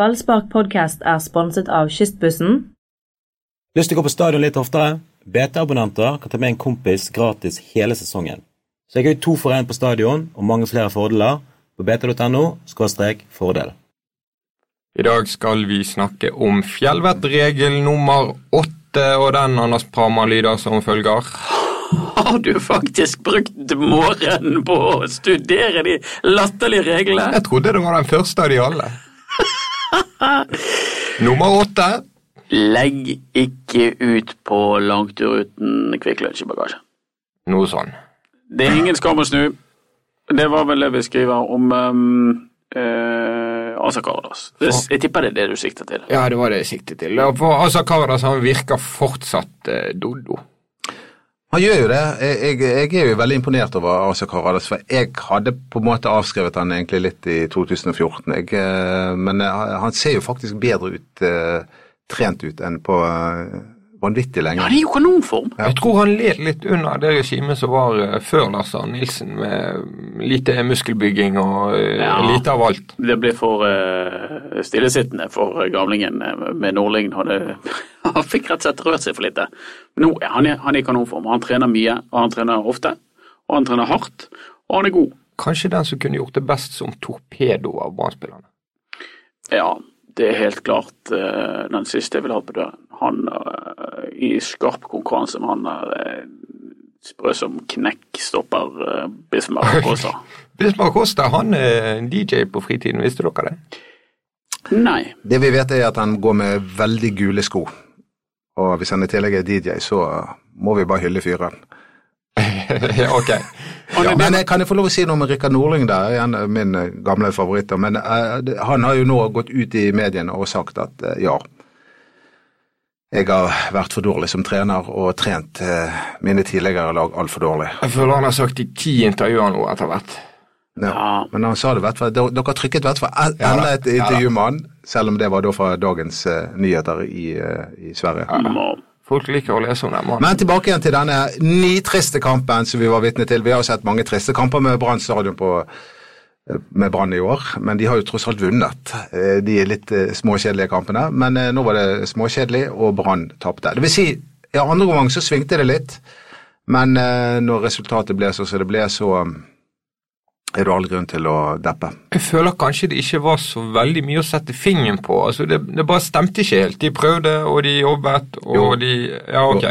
Ballspark podcast er sponset av Kystbussen. Lyst til å gå på stadion litt oftere? BT-abonnenter kan ta med en kompis gratis hele sesongen. Så jeg har jo to for én på stadion og mange flere fordeler på bt.no fordel. I dag skal vi snakke om fjellvettregel nummer åtte, og den Anders Prama lyder som følger. Har du faktisk brukt morgenen på å studere de latterlige reglene? Jeg trodde det var den første av de alle. Nummer åtte. Legg ikke ut på langtur uten Kvikk Lunsj i bagasjen. Noe sånn. Det er ingen skam å snu. Det var vel det vi skriver om um, uh, Asa Karadas. Det, jeg tipper det er det du sikter til. Ja, det var det jeg siktet til. For Asa Karadas han virker fortsatt uh, dodo. Han gjør jo det. Jeg, jeg, er jo veldig imponert over Asa Karadas, for jeg hadde på en måte avskrevet han egentlig litt i 2014. Jeg, eh, men eh, han ser jo faktisk bedre ut, eh, trent ut, enn på vanvittig lenge. Ja, det er jo kanonform. Jeg tror han led litt under det regimet som var eh, før Lars Arne Nilsen, med lite muskelbygging og eh, Ja. lite av alt. Det blir for uh, stillesittende for gamlingen med Nordling. Han fikk rett og slett rørt seg for lite. Nå er han, han er i kanonform. Han trener mye, og han trener ofte. Og han trener hardt, og han er god. Kanskje den som kunne gjort det best som torpedo av Brann-spillerne. Ja, det er helt klart eh, den siste jeg vil ha på døren. Han eh, i skarp konkurranse med han der uh, sprø som knekkstopper uh, Bismar Kosa. Bismar Costa han er en DJ på fritiden, visste dere det? Nei. Det vi vet er at han går med veldig gule sko. Og hvis han i tillegg er DJ, så må vi bare hylle fyren. ja, ok. Ja, men jeg, kan jeg få lov å si noe om Rikard Norling der, igjen eh, min eh, gamle favoritt. Men uh, han har jo nå gått ut i mediene og sagt at uh, ja, jeg har vært for dårlig som trener og trent uh, mine tidligere lag altfor dårlig. Jeg føler han har sagt i ti intervjuer nå etter hvert. Ja. Ja. Men han sa det, hvert fall, dere trykket hvert fall en- Ja da. enda et Ja intervju med han, selv om det var da fra dagens nyheter i, i Sverige. Må, Folk liker å lese om den mannen. Men tilbake igjen til denne nitriste kampen som vi var vitne til. Vi har sett mange triste kamper med Brann stadion på med Brann i år, men de har jo tross alt vunnet eh, de litt eh, småkjedelige kampene. Men eh, nå var det småkjedelig, og Brann tapte. Det vil si, ja, andre omgang så svingte det litt, men eh, når resultatet ble sånn som det ble, så er det all grunn til å deppe. Jeg føler kanskje det ikke var så veldig mye å sette fingeren på. Altså, det, det bare stemte ikke helt. De prøvde, og de jobbet, og Jo. de Ja, ok.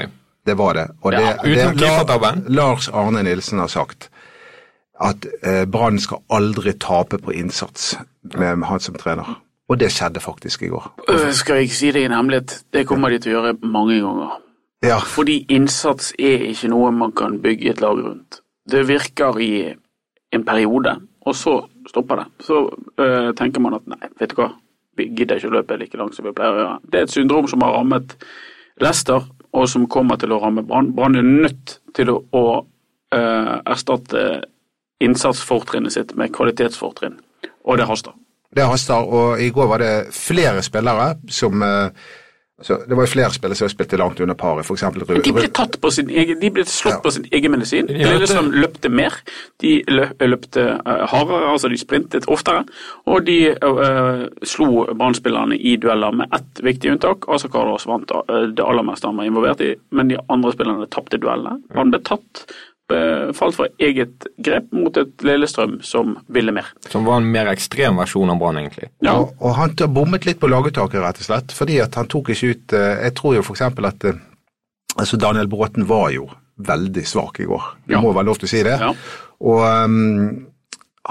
Det var det. Og Ja, det, det. Lars Arne Nilsen har sagt at eh, Brann skal aldri tape på innsats med han som trener. Og det skjedde faktisk i går. skal jeg si deg en hemmelighet? Det kommer de til å gjøre mange ganger. Ja, Fordi innsats er ikke noe man kan bygge et lag rundt. Det virker i en periode, og så stopper det. Så øh, tenker man at nei, vet du hva, vi gidder ikke å løpe like langt som vi pleier å gjøre. Det er et syndrom som har rammet Leicester, og som kommer til å ramme Brann. Brann er nødt til å, å øh, erstatte innsatsfortrinnet sitt med kvalitetsfortrinn, og det haster. det haster. Og i går var det flere spillere som eh, altså, Det var jo flere spillere som spilte langt under paret, f.eks. Men de ble tatt på sin egen, de ble slått Ja. på sin egen medisin. Lillestrøm løpte mer, de løpte eh, hardere, altså de sprintet oftere, og de uh, slo Brann-spillerne i dueller med ett viktig unntak. Altså Carlos vant eh, det aller meste han var involvert i, men de andre spillerne tapte duellene. Han ble tatt, falt for eget grep mot et Lillestrøm som ville mer. Som var en mer ekstrem versjon av Brann, egentlig. Ja, Og, og han bommet litt på laguttaket, rett og slett. Fordi at han tok ikke ut eh, Jeg tror jo f.eks. at eh, altså Daniel Bråten var jo veldig svak i går. Du Ja. må være lov til å si det. Ja. Og um,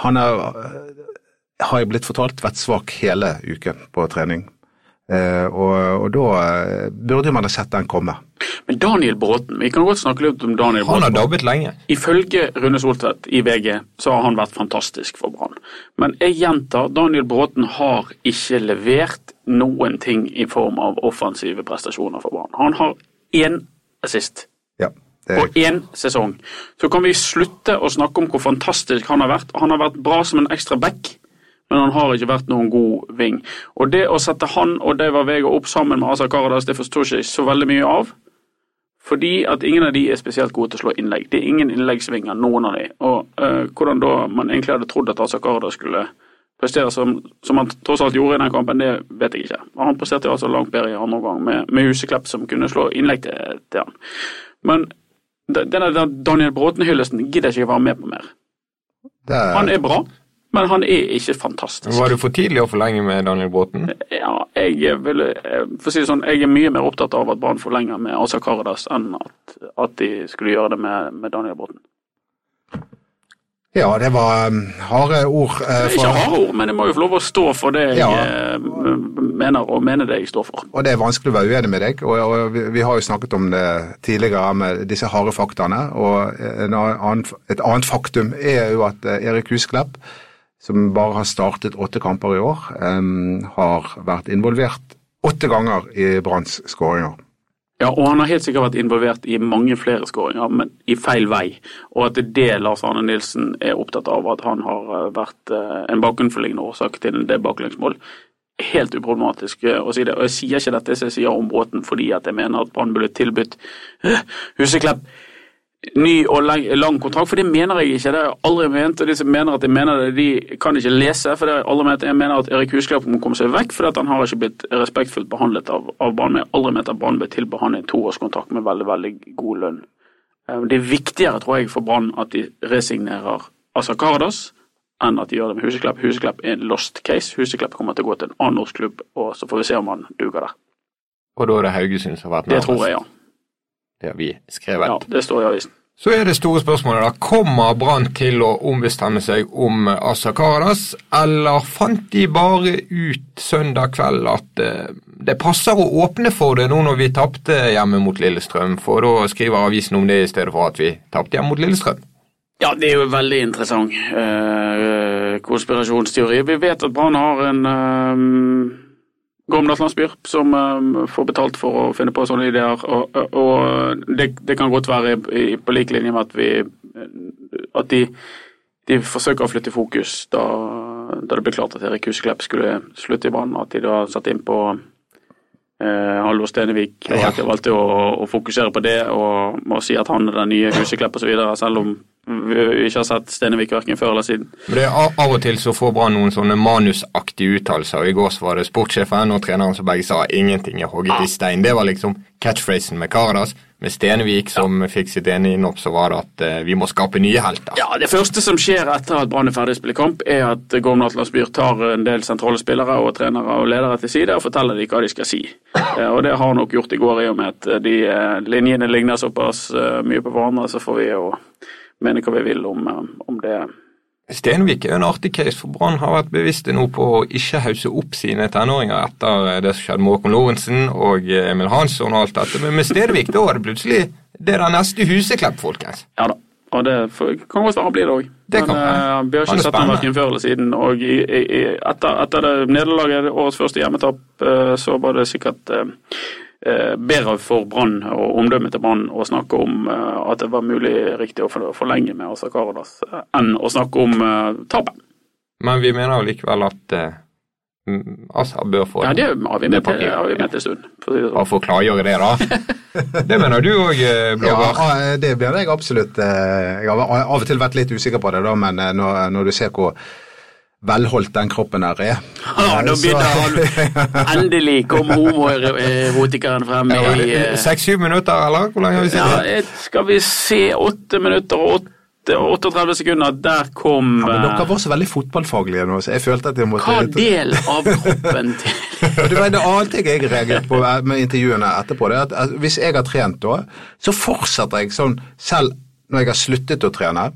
han er, eh, har jeg blitt fortalt vært svak hele uken på trening. Eh, og, og da eh, burde man ha sett den komme. Men Daniel Bråten, vi kan godt snakke litt om Daniel Bråten. Han har dabbet lenge. Ifølge Rune Soltvedt i VG så har han vært fantastisk for Brann. Men jeg gjentar, Daniel Bråten har ikke levert noen ting i form av offensive prestasjoner for Brann. Han har én assist Ja, det, på én sesong. Så kan vi slutte å snakke om hvor fantastisk han har vært. Han har vært bra som en ekstra back, men han har ikke vært noen god ving. Og det å sette han og Deiva Vega opp sammen med Asa Karadas, det forstår ikke jeg så veldig mye av. Fordi at ingen av de er spesielt gode til å slå innlegg. Det er ingen innleggsvinger, noen av de. Og uh, hvordan da man egentlig hadde trodd at Asa Karadas skulle prestere som, som han tross alt gjorde i den kampen, det vet jeg ikke. Han presterte jo altså langt bedre i andre omgang, med, med Huseklepp som kunne slå innlegg til, til han. Men denne Daniel Bråten-hyllesten gidder jeg ikke være med på mer. Det, Han er bra, men han er ikke fantastisk. Var det for tidlig å forlenge med Daniel Bråten? Ja, jeg vil, eh, for å si det sånn, jeg er mye mer opptatt av at Brann forlenger med Asa Karadas enn at, at de skulle gjøre det med, med Daniel Bråten. ja, det var um, harde ord. eh, Ikke harde ord, men jeg må jo få lov å stå for det jeg Ja. eh, mener, og mene det jeg står for. Og det er vanskelig å være uenig med deg. og, og vi, vi har jo snakket om det tidligere med disse harde faktaene. og en annen, Et annet faktum er jo at Erik Husklepp, som bare har startet åtte kamper i år, um, har vært involvert åtte ganger i Branns skåringer. Ja, og han har helt sikkert vært involvert i mange flere skåringer, men i feil vei. Og at det er det Lars Arne Nilsen er opptatt av, at han har eh, vært eh, en bakenforliggende årsak til det baklengsmål. Helt uproblematisk eh, å si det. Og jeg sier ikke dette som jeg sier om Bråten fordi at jeg mener at Brann burde tilbudt Huseklepp ny og lang, kontrakt, for det mener jeg ikke. Det har jeg aldri ment. Og de som mener at jeg mener det, de kan ikke lese. For det har jeg aldri ment. Jeg mener at Erik Husklepp må komme seg vekk, fordi han har ikke blitt respektfullt behandlet av, av Banen. Jeg har aldri ment at Banen ble tilby han en toårskontrakt med veldig, veldig god lønn. Eh, Det er viktigere, tror jeg, for Brann at de resignerer Asa Karadas enn at de gjør det med Huseklepp. Huseklepp er en lost case. Huseklepp kommer til å gå til en annen norsk klubb, og så får vi se om han duger der. Og da er det Haugesund som har vært Det tror jeg, ja. Det har vi skrevet. ja det står i avisen. Så er det store spørsmålet da, kommer Brann til å ombestemme seg om Asa Karadas, eller fant de bare ut søndag kveld at eh, det passer å åpne for det nå når vi tapte hjemme mot Lillestrøm, for da skriver avisen om det i stedet for at vi tapte hjemme mot Lillestrøm? Ja, det er jo veldig interessant eh, konspirasjonsteori. Vi vet at Brann har en uh, Gormdalslandsbyr som eh, får betalt for å finne på sånne ideer. Og, og- det, det kan godt være i, på lik linje med at vi at de, de forsøker å flytte fokus da, da det ble klart at Erik Huseklepp skulle slutte i Brann. At de da satte inn på eh, Halvor Stenevik, og at de valgte å, å fokusere på det og, og si at han er den nye Huseklepp osv., selv om vi ikke har sett Stenevik verken før eller siden. Men det er av og til så får Brann noen sånne manusaktige uttalelser. I går så var det sportssjefen og treneren som begge sa 'ingenting er hogget i stein'. Det var liksom catchphrasen med Karadas. Med Stenevik som fikk sitt ene innhopp, så var det at eh, vi må skape nye helter. Ja, Det første som skjer etter at Brann er ferdig å spille kamp, er at Gorm Atlasbyr tar en del sentrale spillere og trenere og ledere til side og forteller dem hva de skal si. Eh, Og det har han nok gjort i går, i og med at de eh, linjene ligner såpass eh, mye på hverandre, så får vi jo mene hva vi vil om, eh, om det. Stenvik er en artig case, for Brann har vært bevisste nå på å ikke hause opp sine tenåringer etter det som skjedde med Håkon Lorentzen og eh, Emil Hansson og alt dette. Men med Stenvik da var det plutselig det er den neste Huseklepp, folkens. Ja da. Og det kan godt være blir det òg. Men eh, vi har ikke sett ham verken før eller siden. Og i, i, etter, etter det nederlaget, årets første hjemmetap, så var det sikkert eh, bedre for Brann og omdømmet til Brann å snakke om eh, at det var mulig riktig å forlenge med Asa Karadas, eh, enn å snakke om eh, tapet. Men vi mener jo likevel at eh, Asa bør få Ja, det har vi med til, vi en stund. For å si det sånn. Bare for å klargjøre det, da. Det mener du òg, Ja, Blåbær. eh, det blir jeg absolutt. eh, Jeg har av og til vært litt usikker på det, da, men eh, når, når du ser hvor velholdt den kroppen her er Ja, da begynner han Endelig kom homoerotikeren frem i eh, Seks-syv minutter, eller? Hvor lenge har vi sittet? Ja, skal vi se åtte minutter og åtte- 38 sekunder. Der kom ja, men eh, Dere var så veldig fotballfaglige nå, så jeg følte at jeg måtte Hva del av kroppen til Og det var en annen ting jeg reagerte på eh, med intervjuene etterpå. det at at Hvis jeg har trent da, så fortsetter jeg sånn selv når jeg har sluttet å trene.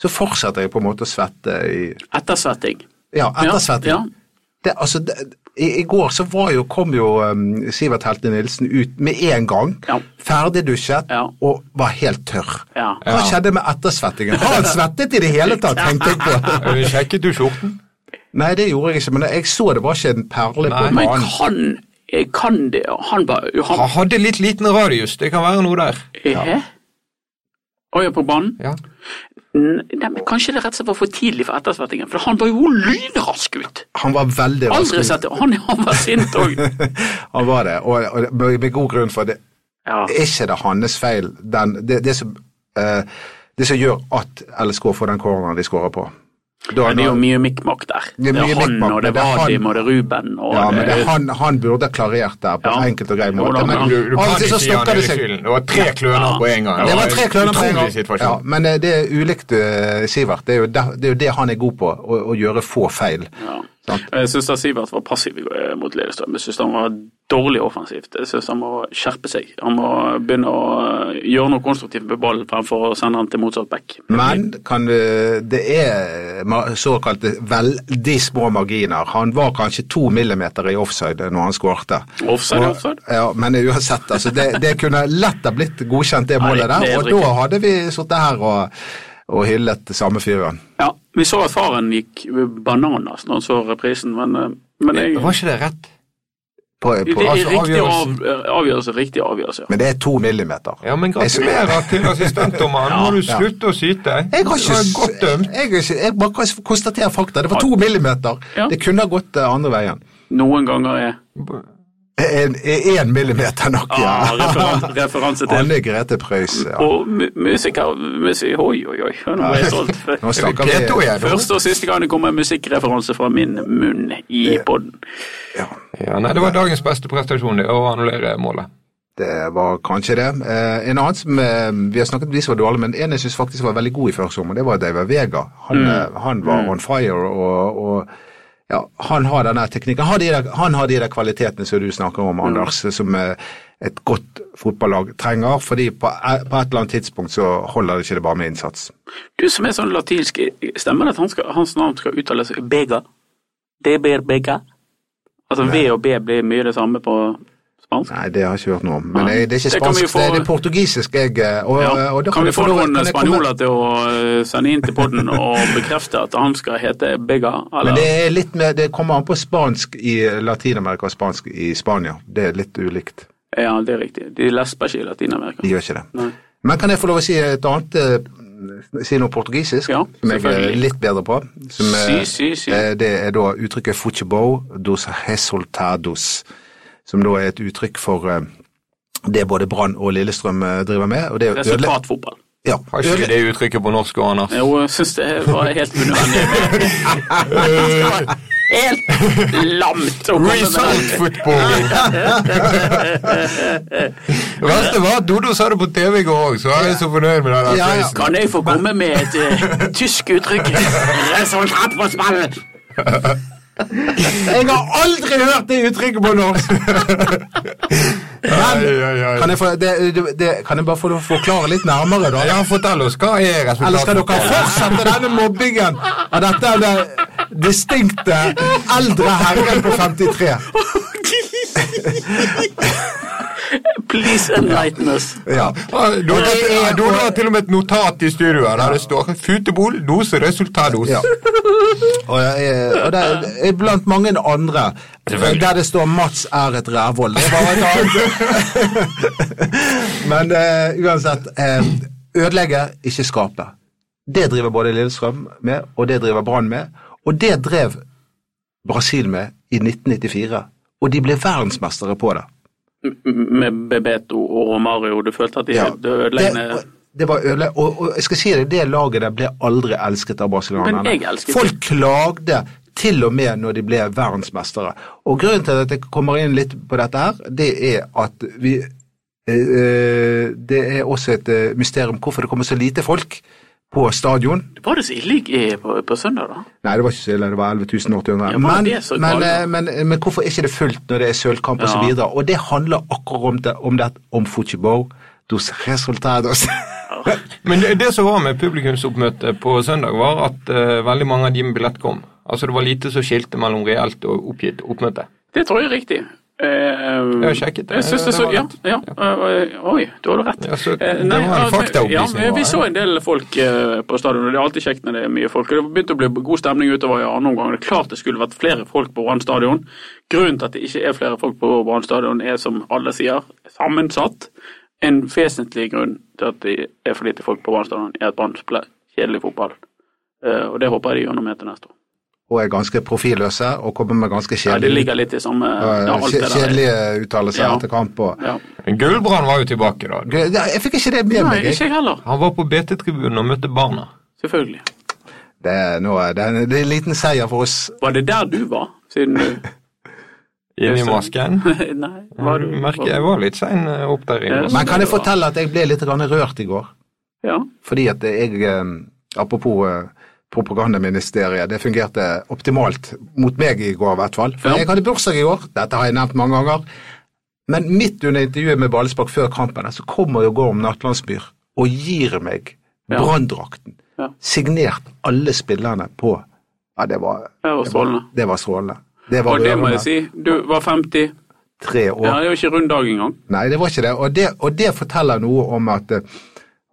Så fortsetter jeg på en måte å svette i ettersvetting? Ja, etter svetting. Ja, Det, altså, det, i, I går så var jo, kom jo um, Sivert Helte Nilsen ut med en gang, Ja. ferdigdusjet Ja. og var helt tørr. ja. Hva skjedde med ettersvettingen? Har han svettet i det hele tatt, tenkte jeg på. Sjekket du skjorten? Nei, det gjorde jeg ikke, men jeg så det var ikke en perle på banen. Men kan, kan det Han var Han han, hadde litt liten radius, det kan være noe der. Ja, på banen? Ja. N- Nei, Kanskje det rett og slett var for tidlig for ettersvettingen, for han var jo lynrask ut! Han var veldig rask. sett det. Han, han var sint òg. Han var det, og, og med, med god grunn for det. Ja. Er ikke det hans feil, den, det, det, som, eh, det som gjør at LSK får den corneren de skårer på? Da, Men det er jo mye mikk-makk der. Det er Det er, han, og det er Vadim, og det er Ruben, og ja, men er han, han burde klarert der på Ja. en enkelt og grei Jo måte. da, Men men Du, du av kan ikke så si han skylden. Det var tre kløner Ja. på en gang. Det var tre kløner på en gang. Ja, men eh, det er ulikt eh, Sivert. Det er, jo det, det er jo det han er god på, å, å gjøre få feil. Ja. Sant. Jeg syns Sivert var passiv eh, mot Lillestrøm. Jeg syns han var dårlig offensivt. Jeg syns han må skjerpe seg. Han må begynne å eh, gjøre noe konstruktivt med ballen fremfor å sende han til motsatt back. Men kan, eh, det er såkalte veldig små marginer. Han var kanskje to millimeter i offside når han skårte. Offside Og- offside. Ja, men uansett, altså, det, det kunne lett ha blitt godkjent, det målet Nei, det der. er Og da hadde vi sittet her og, og hyllet samme fyren. Ja, vi så at faren gikk bananas når han så reprisen, men, eh, men jeg, Var ikke det rett? På, det på, er altså, riktig av, avgjørelse, riktig avgjørelse. men det er to millimeter. Ja, men gratulerer til assistentdommeren. ja, må du Ja. slutte å syte. Jeg har var ikke godt dømt. jeg, jeg, jeg bare konstaterer fakta. Det var to millimeter. Ja. Det kunne ha gått eh, andre veien. Noen ganger er En, en millimeter nok, ja. ja referan, referanse til Anne Grete Preus. Ja. Og mu- musiker musik, Oi, oi, oi. Nå ble jeg stolt. Nå snakker vi Keto igjen. Første og siste gang det kommer en musikkreferanse fra min munn i podden. Ja, nei, det var dagens beste prestasjon, det å annullere målet. Det var kanskje det. Eh, en annen som eh, Vi har snakket om de som var dårlige, men en jeg syns faktisk var veldig god i første omgang, det var David Vega. Han, mm. han var on fire, og, og ja, han har denne teknikken. Han har, de der, han har de der kvalitetene som du snakker om, Anders, som eh, et godt fotballag trenger. fordi på, e- på et eller annet tidspunkt så holder det ikke det bare med innsats. Du som er sånn latinsk, stemmer det at han skal, hans navn skal uttales Bega? Det blir Bega? Altså V og B blir mye det samme på spansk? Nei, det har jeg ikke hørt noe om. Men jeg, det, det er ikke Det spansk, få- det er det portugisisk jeg eh, og, Ja. og da Kan vi få noen komme- spanjoler til å eh, sende inn til podden og bekrefte at han skal hete Bega? Men det er litt mer, det kommer an på spansk i Latin-Amerika og spansk i Spania. Det er litt ulikt. Ja, det er riktig. De lesber ikke i Latin-Amerika. De gjør ikke det. Nei. Men kan jeg få lov å si et annet eh, Si noe portugisisk, Ja, som jeg er litt bedre på. Som, eh, Si, si, si. eh, Det er da uttrykket 'futebol dos resultados', som da er et uttrykk for eh, det både Brann og Lillestrøm eh, driver med. og det Resultatfotball. Ja, Har ikke det uttrykket på norsk, Anders? Jo, jeg syns det var helt unødvendig. helt lamt å komme Result football! Det verste var at Dodo sa det på TV i går òg, så jeg er så fornøyd med den Ja, ja. Kan jeg få komme med et uh, tysk uttrykk? Resultat på spillet! Jeg har aldri hørt det uttrykket på norsk! Men kan jeg, få, det, det, det, kan jeg bare få forklare litt nærmere, da? Ja, fortell oss, hva er resultatet? Eller skal dere fortsette denne mobbingen av dette det distinkte eldre herren på 53? Please enlighten us. Ja. Ja, Dodo er- Dodo har til og med et notat i studio her der det står 'Futebol dose resultados'. Ja. Og, jeg, og det er blant mange andre der det står 'Mats er et rævhold'. Det var et annet. Men uh, uansett eh, ødelegge, ikke skape. Det driver både Lillestrøm med, og det driver Brann med. Og det drev Brasil med i 1994. Og de ble verdensmestere på det. Med Bebeto og Mario. du følte at de Ja. ødeleggende Det, det var ødele, og, og jeg skal si det, det laget der ble aldri elsket av brasilianerne. Folk klagde til og med når de ble verdensmestere. Og grunnen til at jeg kommer inn litt på dette her, det er at vi eh, eh, Det er også et eh, mysterium hvorfor det kommer så lite folk på stadion. Var det så ille på, på søndag, da? Nei, det var ikke så ille, det var 11 800. Ja, men, men, galt, da? eh, men, men hvorfor er ikke det fullt når det er sølvkamp Ja. og så videre? Og det handler akkurat om det, om, det, om fotball, dos resultados. Men det, det som var med publikumsoppmøtet på søndag, var at uh, veldig mange av de med billett kom. Altså Det var lite som skilte mellom reelt og oppgitt oppmøte. Det tror jeg er riktig. Eh, Jeg har sjekket det. Det så, ja, ja, eh, oi, du hadde rett. Ja, så Eh, det var en faktaopplysning, Ja, vi så en del folk på stadion, og det er alltid kjekt når det er mye folk. Det begynte å bli god stemning utover i andre omgang. Det er klart det skulle vært flere folk på Brann stadion. Grunnen til at det ikke er flere folk på Brann stadion, er som alle sier, sammensatt. En vesentlig grunn til at det er for lite folk på Brann stadion, er at Brann spiller kjedelig fotball. Og det håper jeg de gjør noe med til neste år. Og er ganske profilløse og kommer med ganske kjedelige, ja, samme ja, alt kjedelige uttalelser Ja. etter kamp. Og, Ja. Gullbrand var jo tilbake da. jeg fikk ikke det med Nei, meg. ikke heller. Han var på BT-tribunen og møtte barna. Selvfølgelig. Det er, noe, det er, en, det er en liten seier for oss. Var det der du var? Siden du Inni masken. Nei, var du Merker jeg var litt sein opp der inne. Men kan jeg fortelle at jeg ble litt rørt i går? Ja. Fordi at jeg, eh, apropos eh, propagandaministeriet, det fungerte optimalt mot meg i går i hvert fall. For Ja. jeg hadde bursdag i går, dette har jeg nevnt mange ganger. Men midt under intervjuet med Ballespark før kampen, så kommer jo Gorm Nattlandsbyr, og gir meg Ja. branndrakten. Ja. Signert alle spillerne på Ja, det var, Det var strålende. det var strålende. Det var Og det må jeg si. Du var 50. Tre år. Ja, det var ikke rund dag engang. Nei, det var ikke det. Og det, og det forteller noe om at eh,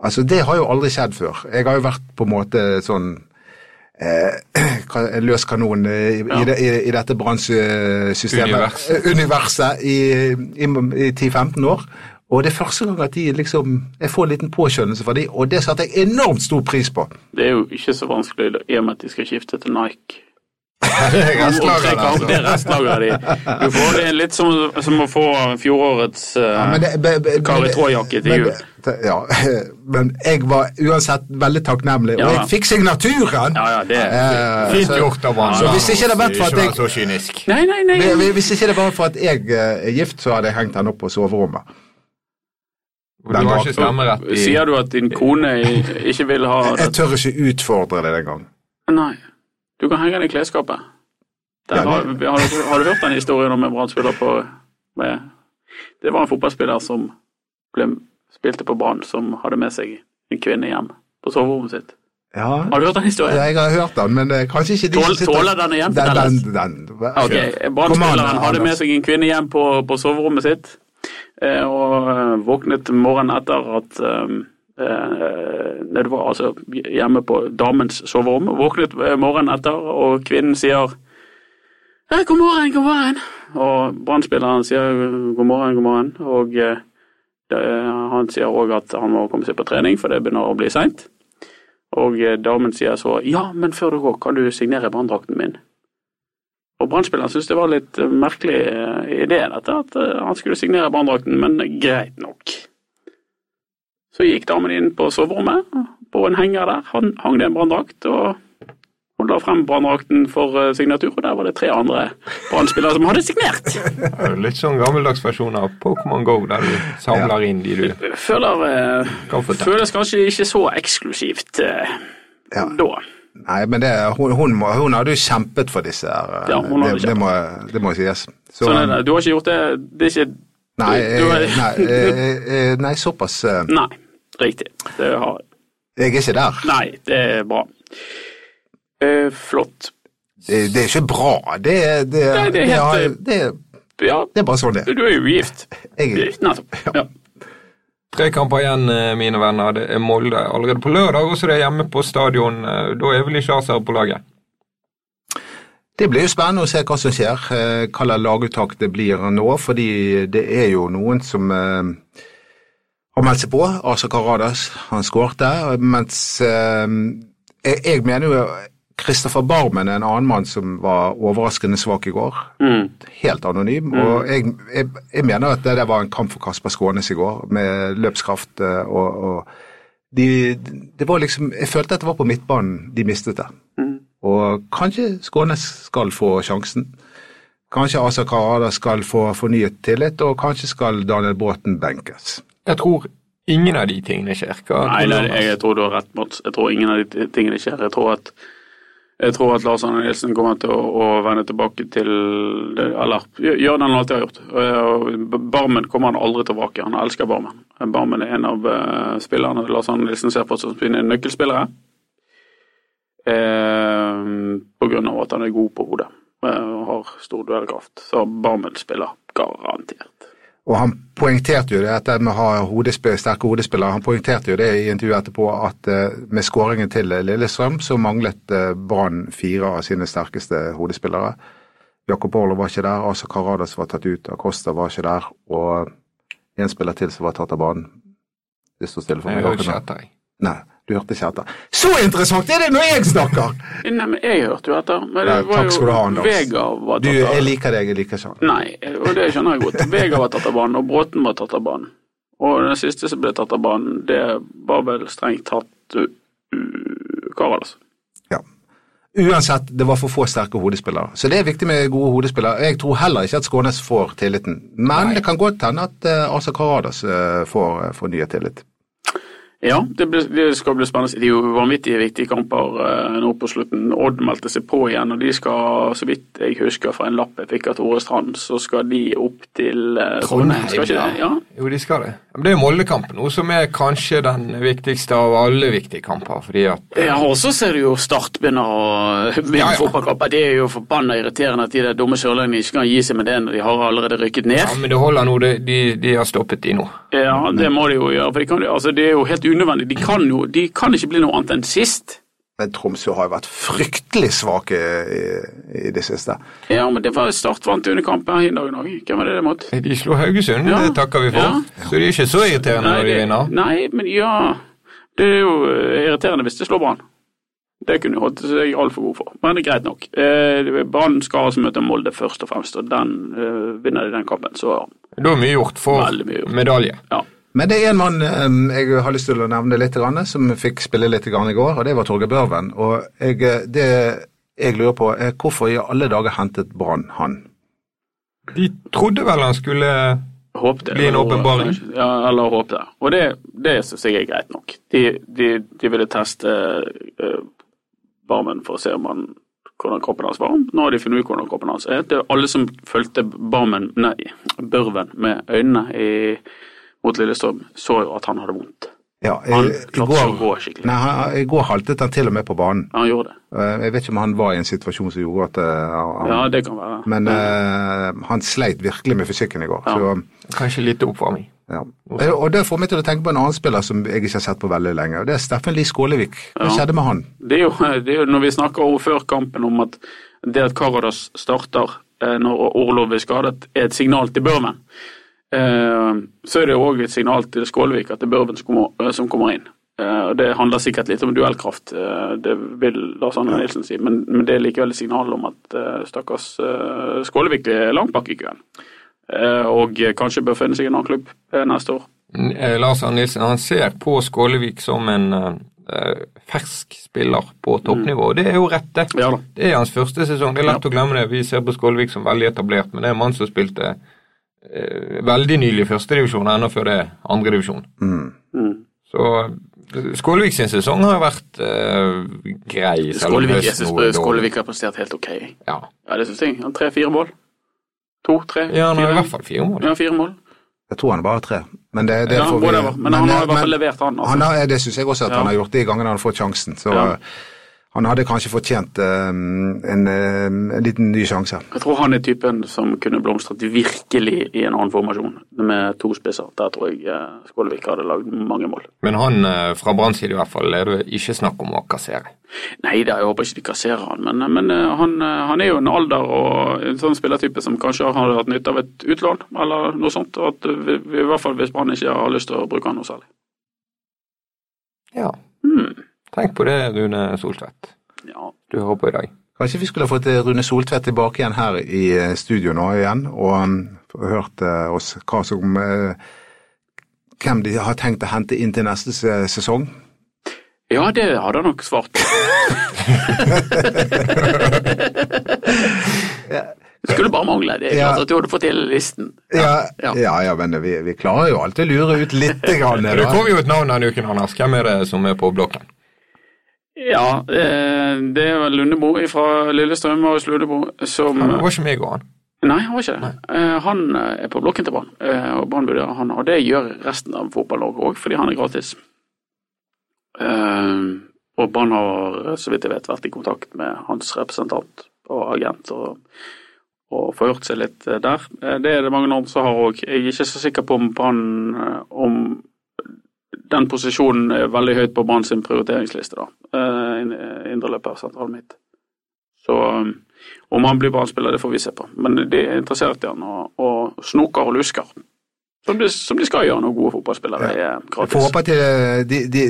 Altså, det har jo aldri skjedd før. Jeg har jo vært på en måte sånn eh, løs kanon eh, i, Ja. i, i, i dette bransjesystemet. Universet. Eh, Universet i, i, i 10-15 år. Og det er første gang at de liksom Jeg får en liten påskjønnelse fra de, og det satte jeg enormt stor pris på. Det er jo ikke så vanskelig i og med at de skal skifte til Nike. Det er restlaget altså. restlageret. Du får det er litt som, som å få fjorårets uh, Ja, Kari Traa-jakke til jul. Ja, men jeg var uansett veldig takknemlig, Ja. og jeg fikk signaturen! Ja, ja, det er Eh, Fint gjort av ham. Så hvis ikke det var for at jeg vær så kynisk. Nei, nei, nei. Hvis- ikke det var for at jeg er gift, så hadde jeg hengt den opp på soverommet. Du har ikke stemmerett i Sier du at din kone ikke vil ha Jeg tør ikke utfordre det engang. Nei. Du kan henge den i klesskapet. Ja, har, har, du, har du hørt den historien om en Brann-spiller på med, Det var en fotballspiller som ble, spilte på Brann, som hadde med seg en kvinne hjem på soverommet sitt. Ja, Har du hørt den historien? jeg har hørt den, men kanskje ikke de Tål- sitter- tåler den igjen Den, den, den. Ok, Kom Brann-spilleren hadde med seg en kvinne hjem på, på soverommet sitt, eh, og eh, våknet morgenen etter at eh, eh, var altså hjemme på damens soverom. Våknet eh, morgenen etter, og kvinnen sier «Ja, 'God morgen, god morgen'. Og Brann-spilleren sier 'god morgen, god morgen'. Og eh, det, han sier òg at han må komme seg på trening, for det begynner å bli seint. Og eh, damen sier så 'ja, men før du går, kan du signere branndrakten min'? Og Brann-spilleren syntes det var litt eh, merkelig eh, idé, dette, at eh, han skulle signere branndrakten, men greit nok. Så gikk damen inn på soverommet, på en henger der han hang det en branndrakt, og hun la frem branndrakten for eh, signatur, og der var det tre andre Brann-spillere som hadde signert. Det er Litt sånn gammeldags versjon av Pokémon Go, der du samler inn de du Føler eh. Føles kanskje ikke så eksklusivt eh, Ja. da. Nei, men det, hun, hun, må, hun hadde jo kjempet for disse her. eh, Ja, hun hadde det, det, må, det må sies. Så, Sånn er det. Du har ikke gjort det Det er ikke Nei, du, du eh, nei, nei, såpass Nei, riktig. Det har Jeg er ikke der. Nei, det er bra. Eh, flott. Det, det er ikke bra. Det, er- det, Nei, det er det, helt, har- eh, det, Ja, det er bare sånn det er. du er jo gift. Jeg er gift. Nettopp. Ja. Tre kamper igjen, eh, mine venner. Det er Molde allerede på lørdag, og så er det hjemme på stadion. Eh, Da er vel ikke Aser på laget? Det blir jo spennende å se hva som skjer, hva slags laguttak det blir nå. Fordi det er jo noen som eh, har meldt seg på. Asa Karadas, han skårte. Mens eh, jeg, jeg mener jo Kristoffer Barmen er en annen mann som var overraskende svak i går. Mm. Helt anonym. Og jeg, jeg, jeg mener at det der var en kamp for Kasper Skånes i går, med løpskraft eh, og, og de, det var liksom, Jeg følte at det var på midtbanen de mistet det. Mm. Og kanskje Skånes skal få sjansen. Kanskje Asa Karada skal få fornyet tillit, og kanskje skal Daniel Bråten benkes. Jeg tror ingen av de tingene skjer. Nei, nei, jeg, tror du har rett, Mats. Jeg tror ingen av de tingene skjer. Jeg tror at jeg tror at Lars Arne Nilsen kommer til å, å vende tilbake til Eller gjør det han alltid har gjort. Barmen kommer han aldri tilbake. Han elsker Barmen. Barmen er en av eh, spillerne Lars Arne Nilsen ser på som sine nøkkelspillere. Eh, på grunn av at han er god på hodet eh, og har stor duellkraft. Så Barmen spiller garantert. Og han poengterte jo det, dette med å ha hodespill, sterke hodespillere, han poengterte jo det i intervjuet etterpå at eh, med skåringen til Lillestrøm så manglet eh, Brann fire av sine sterkeste hodespillere. Jakob Orlo var ikke der, Asa Karadas var tatt ut, Acosta var ikke der, og en spiller til som var tatt av banen. Det står stille for Jeg meg. hører ikke akkurat nå. etter. jeg. Nei, du hørte ikke etter. Så interessant er det når jeg snakker! Nei, men jeg hørte jo etter. Men det Nei, var takk skal du ha, Anders. Vega var tatt av. jeg liker deg, jeg liker ikke han. Nei, og det skjønner jeg godt. Vega var tatt av banen, og Bråten var tatt av banen. Og den siste som ble tatt av banen, det var vel strengt tatt uh, uh, Karadas. Ja. Uansett, det var for få sterke hodespillere. Så det er viktig med gode hodespillere. Jeg tror heller ikke at Skånes får tilliten. Men det kan godt hende at uh, Asa Karadas uh, får, får nye tillit. Ja, det, ble, det, skal bli spennende. Det er jo vanvittig viktige kamper eh, nå på slutten. Odd meldte seg på igjen, og de skal, så vidt jeg husker fra en lapp jeg fikk av Tore Strand, så skal de opp til Trondheim. Trondheim. Skal ikke det? Ja. Jo, de skal det. Det er Moldekamp nå som er kanskje den viktigste av alle viktige kamper. fordi at... Uh, ja, og så ser du jo Start begynner å vinne ja, ja. fotballkamper. Det er jo forbanna irriterende at de der dumme sørlendingene ikke kan gi seg med det når de har allerede rykket ned. Ja, Men det holder nå. De, de, de har stoppet de nå. Ja, det må de jo gjøre. for de kan, altså, Det er jo helt unødvendig. De kan jo de kan ikke bli noe annet enn sist. Men Tromsø har jo vært fryktelig svake i, i, det siste. Ja, men det var Start vant under kampen her i dag òg. Hvem var det det mot? De slo Haugesund, ja. det takker vi for. Ja. Så det er ikke så irriterende nei, når de vinner? Nei, men ja Det er jo irriterende hvis det slår Brann. Det kunne holdt seg altfor god for, men det er greit nok. Eh, Brann skal altså møte Molde først og fremst, og den eh, vinner de den kampen, så Da er mye gjort for mye gjort. medalje. Ja. Men det er en mann jeg har lyst til å nevne litt, som fikk spille litt i går, og det var Torgeir Børven. Og jeg, det jeg lurer på, er hvorfor i alle dager hentet Brann han? De trodde vel han skulle håpte, bli en åpenbaring? Ja, eller håpte. Og det, det syns jeg er greit nok. De, de, de ville teste uh, Barmen for å se om han, hvordan kroppen hans var. Nå har de funnet ut hvordan kroppen hans er. Det er alle som fulgte Barmen, nei, Børven med øynene i mot Lillestrøm, så jo at han hadde vondt. Ja, i, han klarte ikke å gå skikkelig. Nei, han, I går haltet han til og med på banen. Han gjorde det. Eh, jeg vet ikke om han var i en situasjon som gjorde at uh, han, Ja, det kan være. Men uh, han sleit virkelig med fysikken i går. Ja. Så, Kanskje litt oppvarming. Ja. Og Det får meg til å tenke på en annen spiller som jeg ikke har sett på veldig lenge. og Det er Steffen Lie Skålevik. Hva ja. skjedde med han? Det er, jo, det er jo når vi snakker om før kampen om at det at Karadas starter når Orlov er skadet, er et signal til Børmen. Eh, så er det òg et signal til Skålevik at det er Børven som kommer, eh, inn. Og det handler sikkert litt om duellkraft, det vil Lars Arne Nilsen si, men, men, det er likevel et signal om at stakkars Skålevik er langt bak i køen. Og kanskje bør finne seg en annen klubb neste år. Lars Arne Nilsen han ser på Skålevik som en fersk spiller på toppnivå. og Det er jo rett, det. Ja, det er hans første sesong. Det er lett ja. å glemme det. Vi ser på Skålevik som veldig etablert, men det er en mann som spilte Eh, veldig nylig førstedivisjon, ennå før det andredivisjon. Mm. Mm. Så eh, Skålevik sin sesong har vært uh, grei. Skålevik, jeg synes Skålevik har prestert helt ok. Ja, ja det syns jeg. Han Tre-fire mål. To-tre? Ja, han har i hvert fall fire mål. Ja, fire mål. Jeg tror han bare har tre. Men det, det ja, får vi, men, men han har i hvert fall levert, han. Altså. han har, det syns jeg også at ja. han har gjort de gangene han har fått sjansen. Så ja. Han hadde kanskje fortjent um, en, um, en, liten ny sjanse. Jeg tror han er typen som kunne blomstret virkelig i en annen formasjon, med to spisser. Der tror jeg uh, Skålevik hadde lagd mange mål. Men han uh, fra Branns side i hvert fall, er det ikke snakk om å kassere? Nei da, jeg håper ikke de kasserer han, men, men uh, han, han, er jo en alder og en sånn spillertype som kanskje har hatt nytte av et utlån, eller noe sånt. og at vi, vi, I hvert fall hvis Brann ikke har lyst til å bruke han noe særlig. Ja. Hmm. Tenk på det, Rune Soltvedt. Ja. Du hører på i dag. Kanskje vi skulle fått Rune Soltvedt tilbake igjen her i eh, studio nå igjen, og um, hørt uh, oss hva som Hvem de har tenkt å hente inn til neste sesong? Ja, det hadde han nok svart på. Det skulle bare mangle. Det er klart at du hadde fått hele listen. Ja, ja, ja, ja men vi, vi, klarer jo alltid å lure ut litt. Grann, det kom jo et navn denne uken, Anders. Hvem er det som er på blokken? Ja, eh, det var Lundebo fra Lillestrøm og Lundebo som Han var ikke med i går, han? Nei, han var ikke det. Eh, han eh, er på blokken til Brann, og Brann vurderer han. Og det gjør resten av Fotball-Norge òg, fordi han er gratis. Og Brann har, så vidt jeg vet, vært i kontakt med hans representant og agent. og og forhørt seg litt der. Det er det mange andre som har òg. Jeg er ikke så sikker på om, om den posisjonen er veldig høyt på Brann sin prioriteringsliste, da. Uh, Indreløper, sentralen mitt. Så um, om han blir Brann-spiller, det får vi se på. Men de er interessert i han, og, og snoker og lusker. Som de, som de, skal gjøre når gode fotballspillere ja. er gratis. Får håpe at de, de,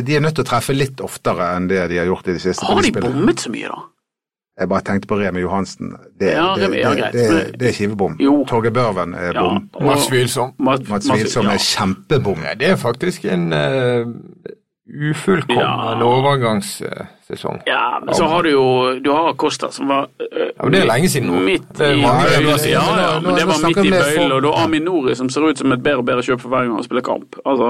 de, er nødt til å treffe litt oftere enn det de har gjort i de siste Har de bommet så mye, da? Jeg bare tenkte på Remi Johansen. Det, ja, det, det, det, det, det er skivebom. Torgeir Børven er bom. Mats Wilsom. Mats Wilsom er kjempebom. Ja, det er faktisk en uh, ufullkommen Ja. overgangssesong. Ja, men så har du jo Du har Costa, som var uh, Ja, men det er lenge siden nå. Midt i bøylen. Ja, ja, men det var midt i bøylen, og du har Aminori som ser ut som et bedre og bedre kjøp for hver gang han spiller kamp. Altså,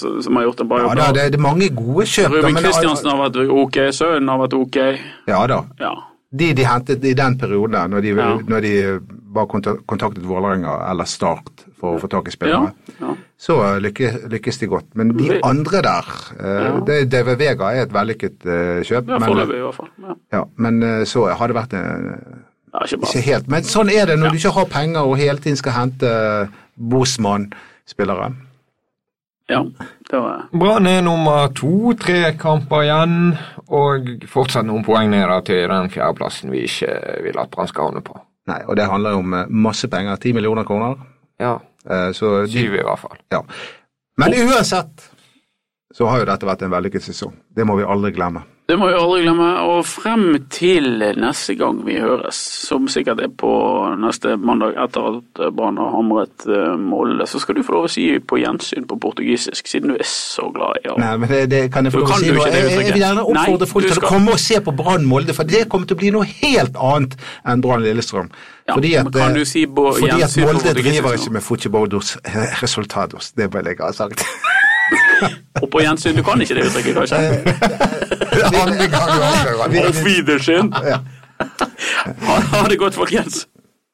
så- Som har gjort en bra Ja jobb. Ja, det, det er mange gode kjøp. Ruben Kristiansen har vært ok, Sønnen har vært ok. Ja da. Ja. De de hentet i den perioden, når de, Ja. når de bare kontaktet Vålerenga eller Start for å få tak i Ja, spillere, ja. så lykkes, lykkes de godt. Men de andre der eh, Ja. det, DV Vega er et vellykket eh, kjøp, ja men, Foreløpig, i hvert fall. Ja. ja, men eh, så har det vært en, Ja, ikke ikke helt. Men sånn er det når du ikke har penger og hele tiden skal hente Bosman-spillere. Ja, det var Brann er nummer to, tre kamper igjen, og fortsatt noen poeng ned til den fjerdeplassen vi ikke vil at Brann skal havne på. Nei, og det handler jo om eh, masse penger. 10 millioner kroner. Ja, Eh, Så syv i hvert fall. ja. Men uansett så har jo dette vært en vellykket sesong. Det må vi aldri glemme. Det må vi aldri glemme. Og frem til neste gang vi høres, som sikkert er på neste mandag etter at Brann har hamret eh, Molde, så skal du få lov å si på gjensyn på portugisisk, siden du er så glad i å Nei, men det, det kan jeg få lov å si nå. Jeg, jeg vil gjerne oppfordre folk til å komme og se på Brann Molde, for det kommer til å bli noe helt annet enn Brann Lillestrøm. Ja, fordi at, kan eh, du si på fordi at Molde driver ikke med futebodos resultados. Det vil jeg ha sagt. Og på gjensyn, du kan ikke det uttrykket, kanskje? Andre gang du. Auf Wiedersehen. Ha det godt, folkens.